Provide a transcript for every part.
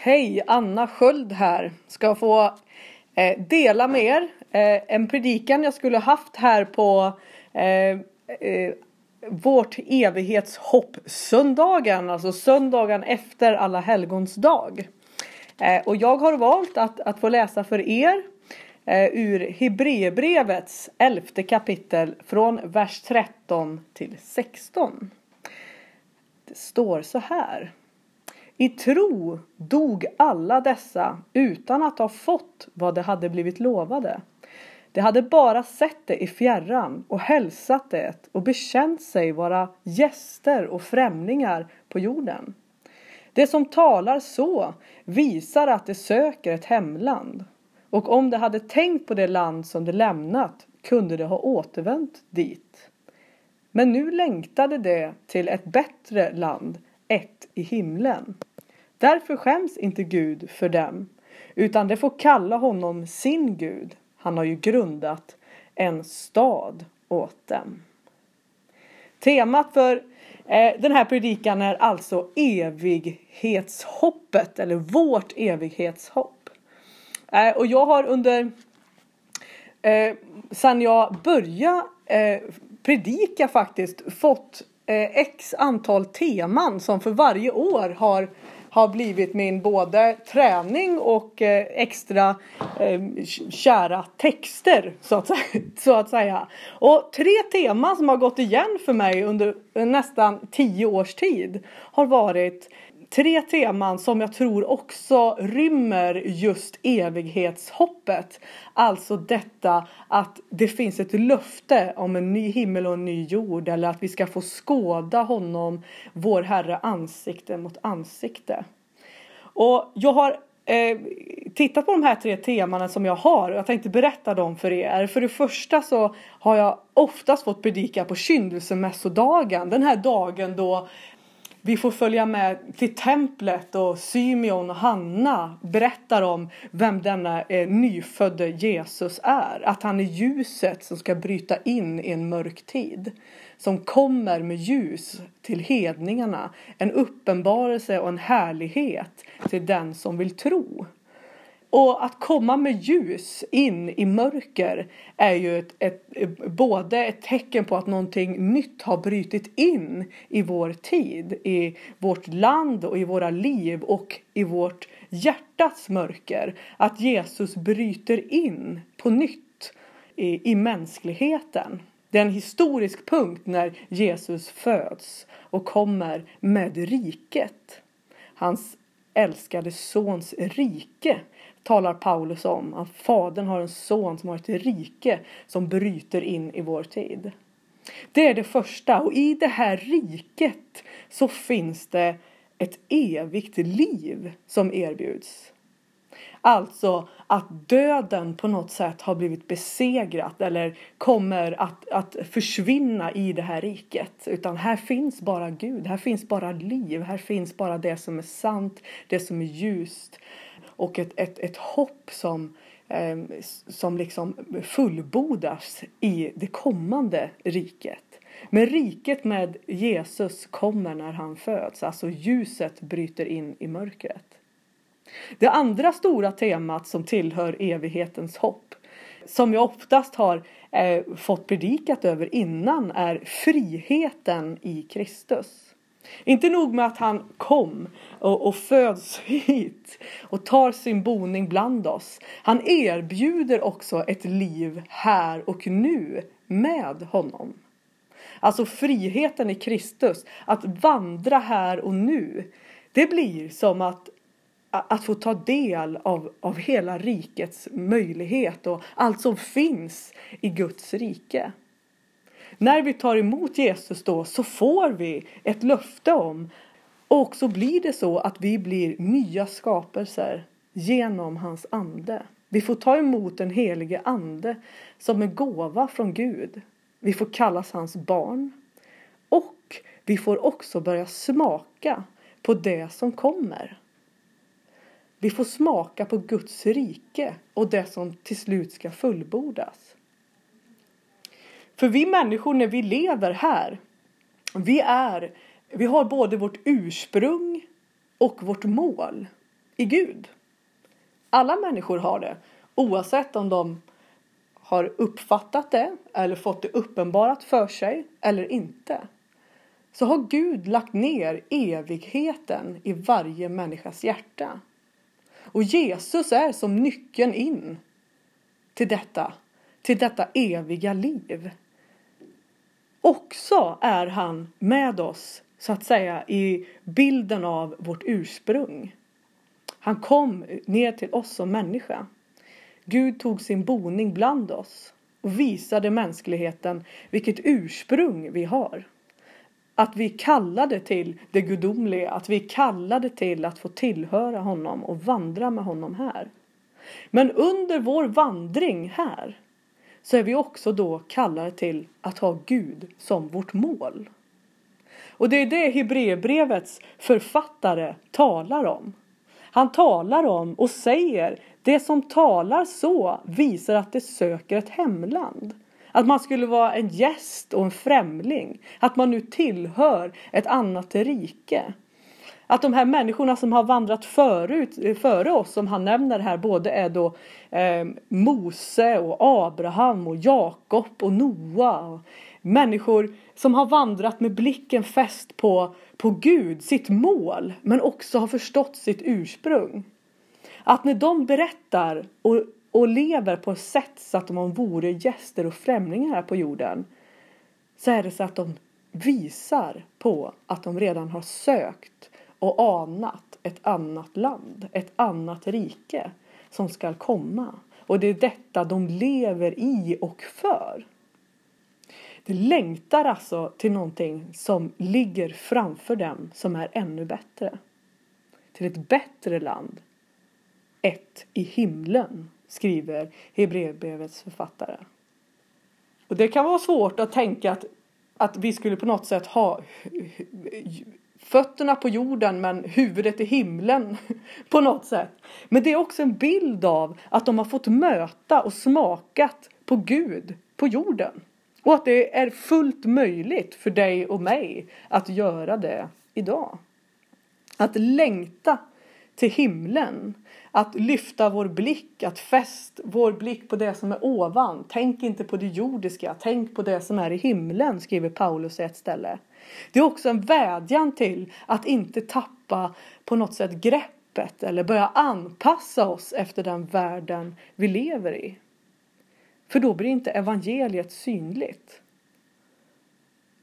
Hej, Anna Sköld här. Ska få eh, dela med er eh, en predikan jag skulle haft här på eh, eh vårt evighetshopp söndagen, alltså söndagen efter alla helgons dag. Eh, och jag har valt att, att få läsa för er eh, ur Hebreerbrevets elfte kapitel från vers 13 till 16. Det står så här. I tro dog alla dessa utan att ha fått vad de hade blivit lovade. De hade bara sett det i fjärran och hälsat det och bekänt sig vara gäster och främlingar på jorden. Det som talar så visar att de söker ett hemland och om de hade tänkt på det land som de lämnat kunde de ha återvänt dit. Men nu längtade de till ett bättre land, ett i himlen. Därför skäms inte Gud för dem, utan de får kalla honom sin Gud. Han har ju grundat en stad åt dem. Temat för eh, den här predikan är alltså evighetshoppet eller vårt evighetshopp. Eh, och jag har under eh, sen sedan jag började predika faktiskt fått x antal teman som för varje år har har blivit min både träning och eh, extra eh, kära texter så att, så att säga. Och tre teman som har gått igen för mig under eh, nästan tio års tid har varit tre teman som jag tror också rymmer just evighetshoppet. Alltså detta att det finns ett löfte om en ny himmel och en ny jord eller att vi ska få skåda honom, vår Herre, ansikte mot ansikte. Och jag har eh, tittat på de här tre temana som jag har och jag tänkte berätta dem för er. För det första så har jag oftast fått predika på kyndelsemässodagen. Den här dagen då vi får följa med till templet och Symeon och Hanna berättar om vem denna eh, nyfödde Jesus är. Att han är ljuset som ska bryta in i en mörk tid. Som kommer med ljus till hedningarna. En uppenbarelse och en härlighet till den som vill tro. Och att komma med ljus in i mörker är ju ett, ett, både ett tecken på att någonting nytt har brutit in i vår tid, i vårt land och i våra liv och i vårt hjärtats mörker. Att Jesus bryter in på nytt i, i mänskligheten. Det är en historisk punkt när Jesus föds och kommer med riket. Hans älskade sons rike talar Paulus om. Att fadern har en son som har ett rike som bryter in i vår tid. Det är det första och i det här riket så finns det ett evigt liv som erbjuds. Alltså att döden på något sätt har blivit besegrat eller kommer att, att försvinna i det här riket. Utan här finns bara Gud, här finns bara liv, här finns bara det som är sant, det som är ljust och ett, ett, ett hopp som, eh, som liksom fullbordas i det kommande riket. Men riket med Jesus kommer när han föds, alltså ljuset bryter in i mörkret. Det andra stora temat som tillhör evighetens hopp som jag oftast har eh, fått predikat över innan är friheten i Kristus. Inte nog med att han kom och, och föds hit och tar sin boning bland oss. Han erbjuder också ett liv här och nu med honom. Alltså friheten i Kristus, att vandra här och nu. Det blir som att, att få ta del av, av hela rikets möjlighet och allt som finns i Guds rike. När vi tar emot Jesus då så får vi ett löfte om och så blir det så att vi blir nya skapelser genom hans ande. Vi får ta emot den helige ande som en gåva från Gud. Vi får kallas hans barn. Och vi får också börja smaka på det som kommer. Vi får smaka på Guds rike och det som till slut ska fullbordas. För vi människor när vi lever här, vi är, vi har både vårt ursprung och vårt mål i Gud. Alla människor har det, oavsett om de har uppfattat det eller fått det uppenbarat för sig eller inte. Så har Gud lagt ner evigheten i varje människas hjärta. Och Jesus är som nyckeln in till detta, till detta eviga liv. Också är han med oss, så att säga, i bilden av vårt ursprung. Han kom ner till oss som människa. Gud tog sin boning bland oss och visade mänskligheten vilket ursprung vi har. Att vi kallade till det gudomliga, att vi kallade till att få tillhöra honom och vandra med honom här. Men under vår vandring här så är vi också då kallade till att ha Gud som vårt mål. Och det är det Hebreerbrevets författare talar om. Han talar om och säger det som talar så visar att det söker ett hemland. Att man skulle vara en gäst och en främling. Att man nu tillhör ett annat rike. Att de här människorna som har vandrat förut, eh, före oss, som han nämner här, både är då eh, Mose och Abraham och Jakob och Noa. Människor som har vandrat med blicken fäst på, på Gud, sitt mål, men också har förstått sitt ursprung. Att när de berättar och, och lever på ett sätt så att de vore gäster och främlingar här på jorden så är det så att de visar på att de redan har sökt och anat ett annat land, ett annat rike som skall komma. Och det är detta de lever i och för. De längtar alltså till någonting som ligger framför dem som är ännu bättre. Till ett bättre land. Ett i himlen, skriver Hebreerbrevets författare. Och det kan vara svårt att tänka att, att vi skulle på något sätt ha fötterna på jorden men huvudet i himlen på något sätt. Men det är också en bild av att de har fått möta och smakat på Gud på jorden. Och att det är fullt möjligt för dig och mig att göra det idag. Att längta till himlen. Att lyfta vår blick, att fäst vår blick på det som är ovan. Tänk inte på det jordiska, tänk på det som är i himlen, skriver Paulus i ett ställe. Det är också en vädjan till att inte tappa på något sätt greppet eller börja anpassa oss efter den världen vi lever i. För då blir inte evangeliet synligt.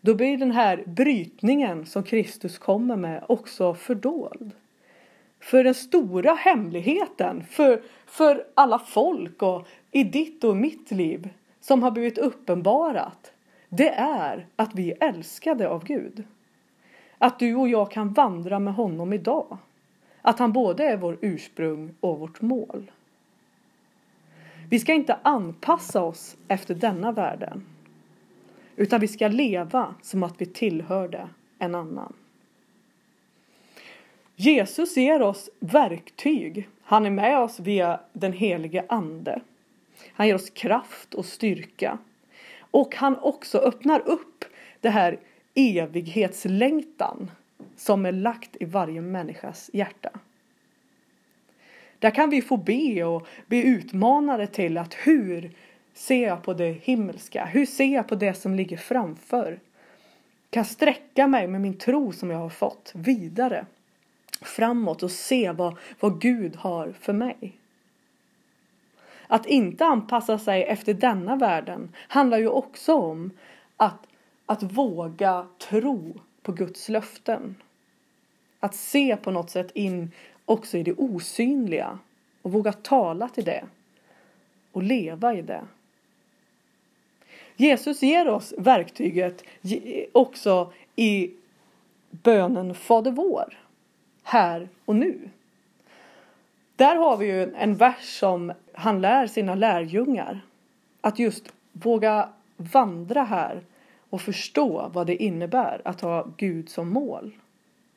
Då blir den här brytningen som Kristus kommer med också fördold. För den stora hemligheten för, för alla folk och i ditt och mitt liv som har blivit uppenbarat det är att vi är älskade av Gud. Att du och jag kan vandra med honom idag. Att han både är vår ursprung och vårt mål. Vi ska inte anpassa oss efter denna världen. Utan vi ska leva som att vi tillhörde en annan. Jesus ger oss verktyg. Han är med oss via den helige Ande. Han ger oss kraft och styrka. Och han också öppnar upp det här evighetslängtan som är lagt i varje människas hjärta. Där kan vi få be och bli utmanade till att hur ser jag på det himmelska? Hur ser jag på det som ligger framför? Kan jag sträcka mig med min tro som jag har fått vidare framåt och se vad, vad Gud har för mig? Att inte anpassa sig efter denna världen handlar ju också om att, att våga tro på Guds löften. Att se på något sätt in också i det osynliga och våga tala till det och leva i det. Jesus ger oss verktyget också i bönen Fader vår, här och nu. Där har vi ju en vers som han lär sina lärjungar. Att just våga vandra här och förstå vad det innebär att ha Gud som mål.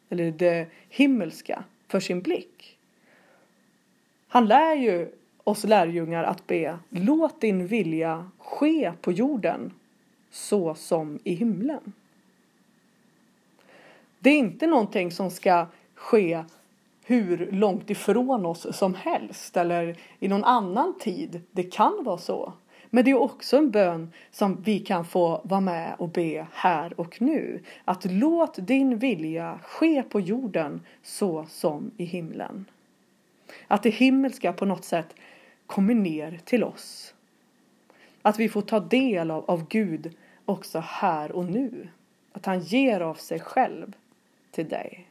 Eller det himmelska för sin blick. Han lär ju oss lärjungar att be Låt din vilja ske på jorden så som i himlen. Det är inte någonting som ska ske hur långt ifrån oss som helst eller i någon annan tid. Det kan vara så. Men det är också en bön som vi kan få vara med och be här och nu. Att låt din vilja ske på jorden så som i himlen. Att det himmelska på något sätt kommer ner till oss. Att vi får ta del av, av Gud också här och nu. Att han ger av sig själv till dig.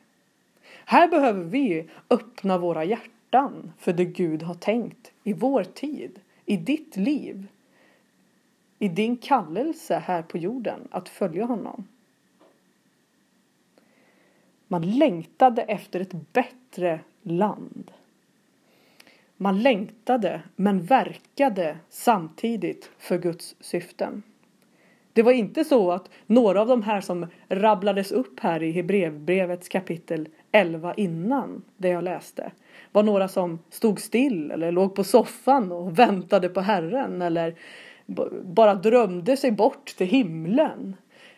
Här behöver vi öppna våra hjärtan för det Gud har tänkt i vår tid, i ditt liv, i din kallelse här på jorden att följa honom. Man längtade efter ett bättre land. Man längtade men verkade samtidigt för Guds syften. Det var inte så att några av de här som rabblades upp här i Hebreerbrevets kapitel 11 innan det jag läste var några som stod still eller låg på soffan och väntade på Herren eller bara drömde sig bort till himlen.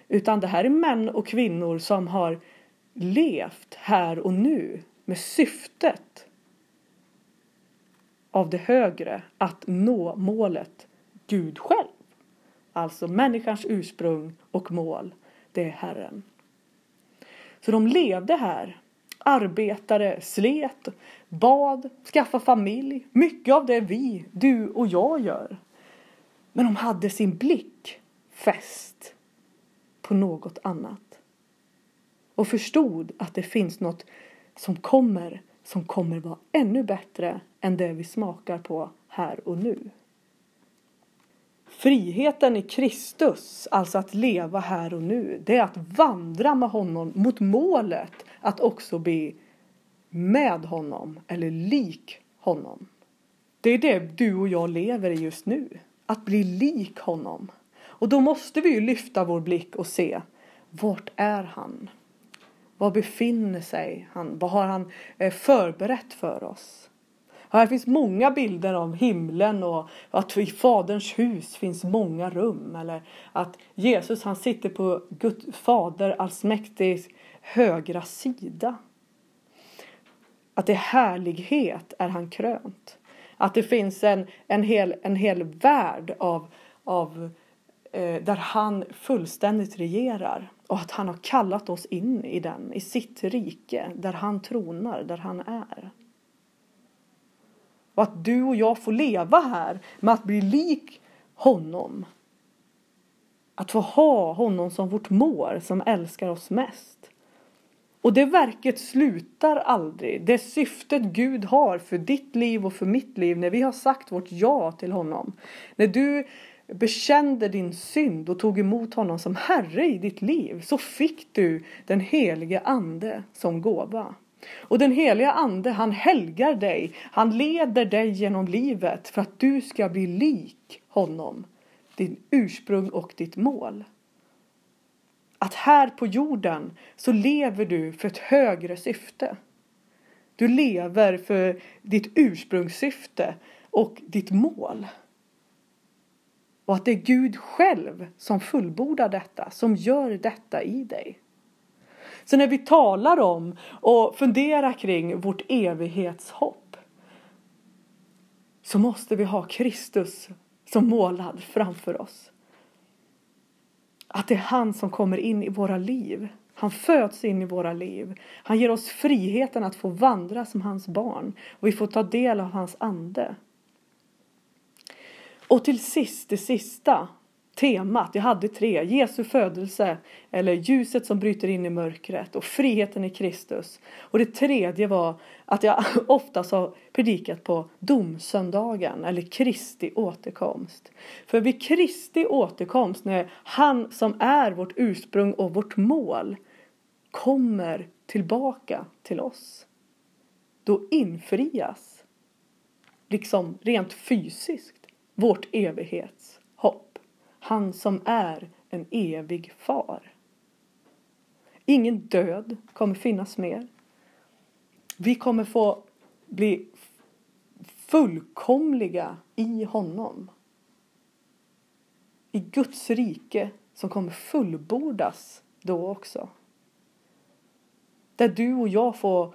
Utan det här är män och kvinnor som har levt här och nu med syftet av det högre att nå målet Gud själv. Alltså människans ursprung och mål, det är Herren. Så de levde här, arbetade, slet, bad, skaffa familj. Mycket av det vi, du och jag gör. Men de hade sin blick fäst på något annat. Och förstod att det finns något som kommer, som kommer vara ännu bättre än det vi smakar på här och nu. Friheten i Kristus, alltså att leva här och nu, det är att vandra med honom mot målet att också bli med honom eller lik honom. Det är det du och jag lever i just nu. Att bli lik honom. Och då måste vi ju lyfta vår blick och se vart är han? Var befinner sig han? Vad har han eh, förberett för oss? Här finns många bilder av himlen och att i Faderns hus finns många rum. Eller att Jesus han sitter på Gud, Fader allsmäktig högra sida. Att det är härlighet är han krönt. Att det finns en, en, hel, en hel värld av, av eh, där han fullständigt regerar. Och att han har kallat oss in i den, i sitt rike, där han tronar, där han är. Och att du och jag får leva här med att bli lik honom. Att få ha honom som vårt mål som älskar oss mest. Och det verket slutar aldrig. Det syftet Gud har för ditt liv och för mitt liv när vi har sagt vårt ja till honom. När du bekände din synd och tog emot honom som Herre i ditt liv så fick du den helige Ande som gåva. Och den heliga ande han helgar dig. Han leder dig genom livet för att du ska bli lik honom. Din ursprung och ditt mål. Att här på jorden så lever du för ett högre syfte. Du lever för ditt ursprungssyfte och ditt mål. Och att det är Gud själv som fullbordar detta, som gör detta i dig. Så när vi talar om och funderar kring vårt evighetshopp så måste vi ha Kristus som målad framför oss. Att det är han som kommer in i våra liv. Han föds in i våra liv. Han ger oss friheten att få vandra som hans barn och vi får ta del av hans ande. Och till sist, det sista temat. Jag hade tre. Jesu födelse, eller ljuset som bryter in i mörkret och friheten i Kristus. Och det tredje var att jag oftast har predikat på domsöndagen eller Kristi återkomst. För vid Kristi återkomst, när han som är vårt ursprung och vårt mål kommer tillbaka till oss, då infrias, liksom rent fysiskt, vårt evighets... Han som är en evig far. Ingen död kommer finnas mer. Vi kommer få bli fullkomliga i honom. I Guds rike som kommer fullbordas då också. Där du och jag får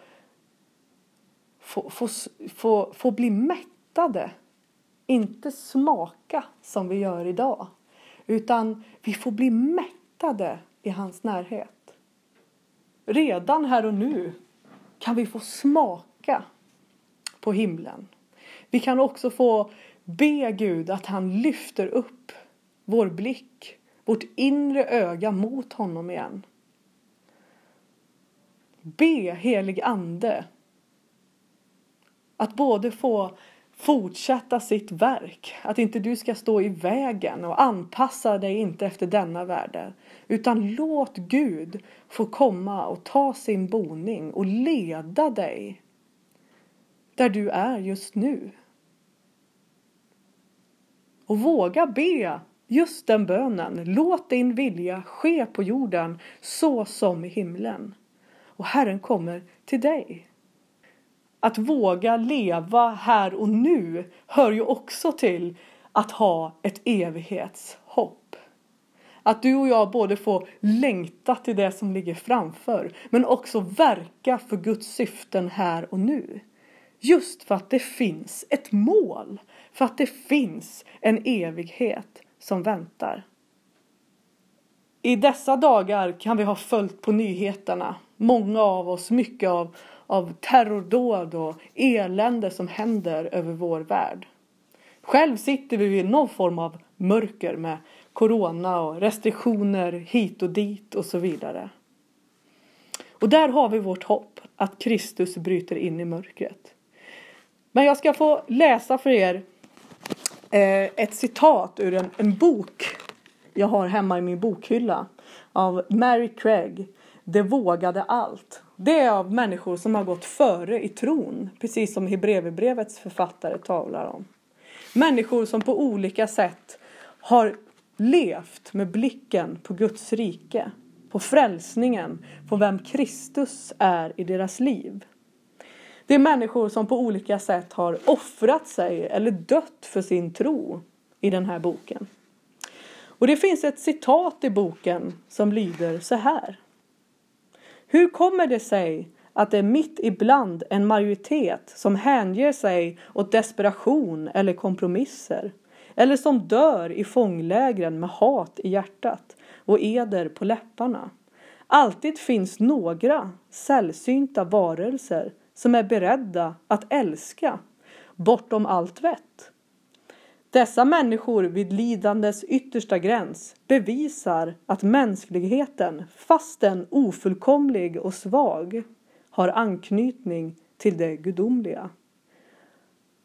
får, får, får, får bli mättade. Inte smaka som vi gör idag. Utan vi får bli mättade i hans närhet. Redan här och nu kan vi få smaka på himlen. Vi kan också få be Gud att han lyfter upp vår blick, vårt inre öga mot honom igen. Be helig ande att både få fortsätta sitt verk, att inte du ska stå i vägen och anpassa dig inte efter denna värld, utan låt Gud få komma och ta sin boning och leda dig där du är just nu. Och våga be just den bönen. Låt din vilja ske på jorden så som i himlen. Och Herren kommer till dig. Att våga leva här och nu hör ju också till att ha ett evighetshopp. Att du och jag både får längta till det som ligger framför men också verka för Guds syften här och nu. Just för att det finns ett mål, för att det finns en evighet som väntar. I dessa dagar kan vi ha följt på nyheterna, många av oss, mycket av, av terrordåd och elände som händer över vår värld. Själv sitter vi i någon form av mörker med corona och restriktioner hit och dit och så vidare. Och där har vi vårt hopp att Kristus bryter in i mörkret. Men jag ska få läsa för er eh, ett citat ur en, en bok jag har hemma i min bokhylla av Mary Craig. Det vågade allt. Det är av människor som har gått före i tron, precis som Hebreerbrevets författare talar om. Människor som på olika sätt har levt med blicken på Guds rike, på frälsningen, på vem Kristus är i deras liv. Det är människor som på olika sätt har offrat sig eller dött för sin tro i den här boken. Och det finns ett citat i boken som lyder så här. Hur kommer det sig att det är mitt ibland en majoritet som hänger sig åt desperation eller kompromisser eller som dör i fånglägren med hat i hjärtat och eder på läpparna. Alltid finns några sällsynta varelser som är beredda att älska bortom allt vett. Dessa människor vid lidandes yttersta gräns bevisar att mänskligheten, fastän ofullkomlig och svag, har anknytning till det gudomliga.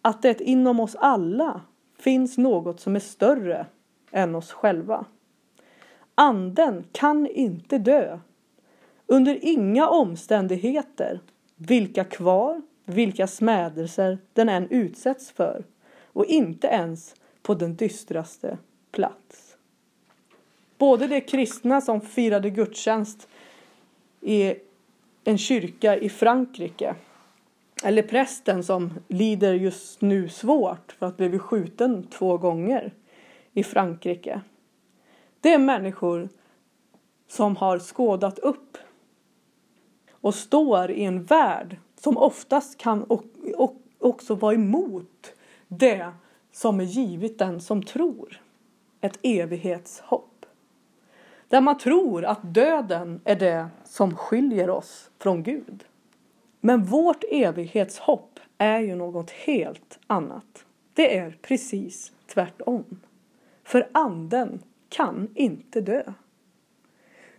Att det inom oss alla finns något som är större än oss själva. Anden kan inte dö. Under inga omständigheter vilka kvar, vilka smädelser den än utsätts för och inte ens på den dystraste plats. Både de kristna som firade gudstjänst i en kyrka i Frankrike eller prästen som lider just nu svårt för att blivit skjuten två gånger i Frankrike. Det är människor som har skådat upp och står i en värld som oftast kan och, och också vara emot det som är givet den som tror. Ett evighetshopp. Där man tror att döden är det som skiljer oss från Gud. Men vårt evighetshopp är ju något helt annat. Det är precis tvärtom. För anden kan inte dö.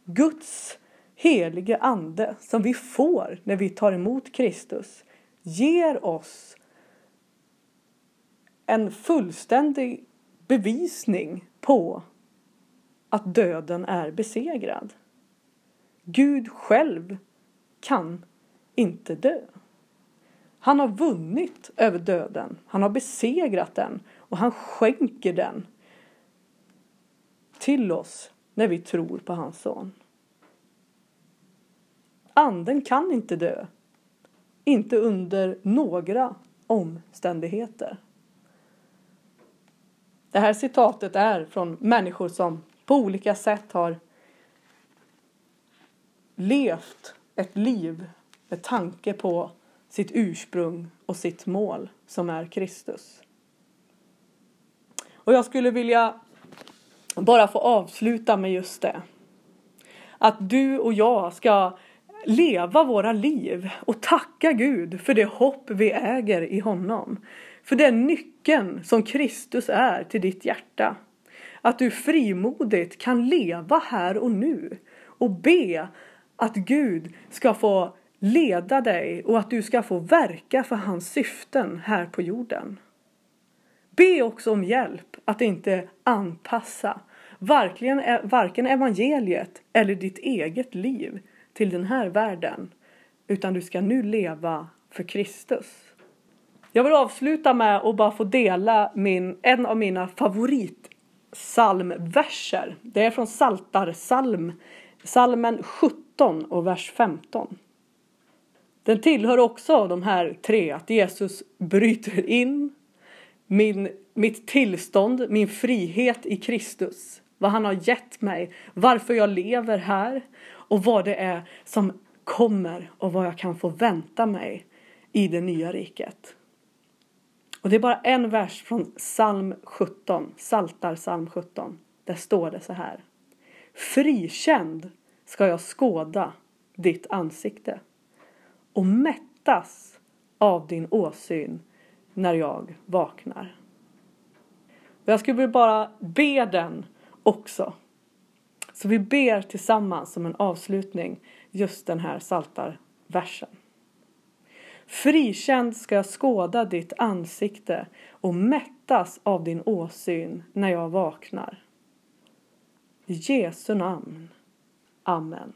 Guds helige ande som vi får när vi tar emot Kristus ger oss en fullständig bevisning på att döden är besegrad. Gud själv kan inte dö. Han har vunnit över döden. Han har besegrat den och han skänker den till oss när vi tror på hans son. Anden kan inte dö. Inte under några omständigheter. Det här citatet är från människor som på olika sätt har levt ett liv med tanke på sitt ursprung och sitt mål som är Kristus. Och jag skulle vilja bara få avsluta med just det. Att du och jag ska leva våra liv och tacka Gud för det hopp vi äger i honom. För den nyckeln som Kristus är till ditt hjärta. Att du frimodigt kan leva här och nu och be att Gud ska få leda dig och att du ska få verka för hans syften här på jorden. Be också om hjälp att inte anpassa varken, varken evangeliet eller ditt eget liv till den här världen. Utan du ska nu leva för Kristus. Jag vill avsluta med att bara få dela min, en av mina favoritsalmverser. Det är från Saltarsalm, salmen 17 och vers 15. Den tillhör också de här tre, att Jesus bryter in min, mitt tillstånd, min frihet i Kristus, vad han har gett mig, varför jag lever här och vad det är som kommer och vad jag kan få vänta mig i det nya riket. Och det är bara en vers från psalm 17, Saltar psalm 17. Där står det så här. Frikänd ska jag skåda ditt ansikte och mättas av din åsyn när jag vaknar. Och jag skulle bara be den också. Så vi ber tillsammans som en avslutning just den här saltarversen. Frikänd ska jag skåda ditt ansikte och mättas av din åsyn när jag vaknar. I Jesu namn. Amen.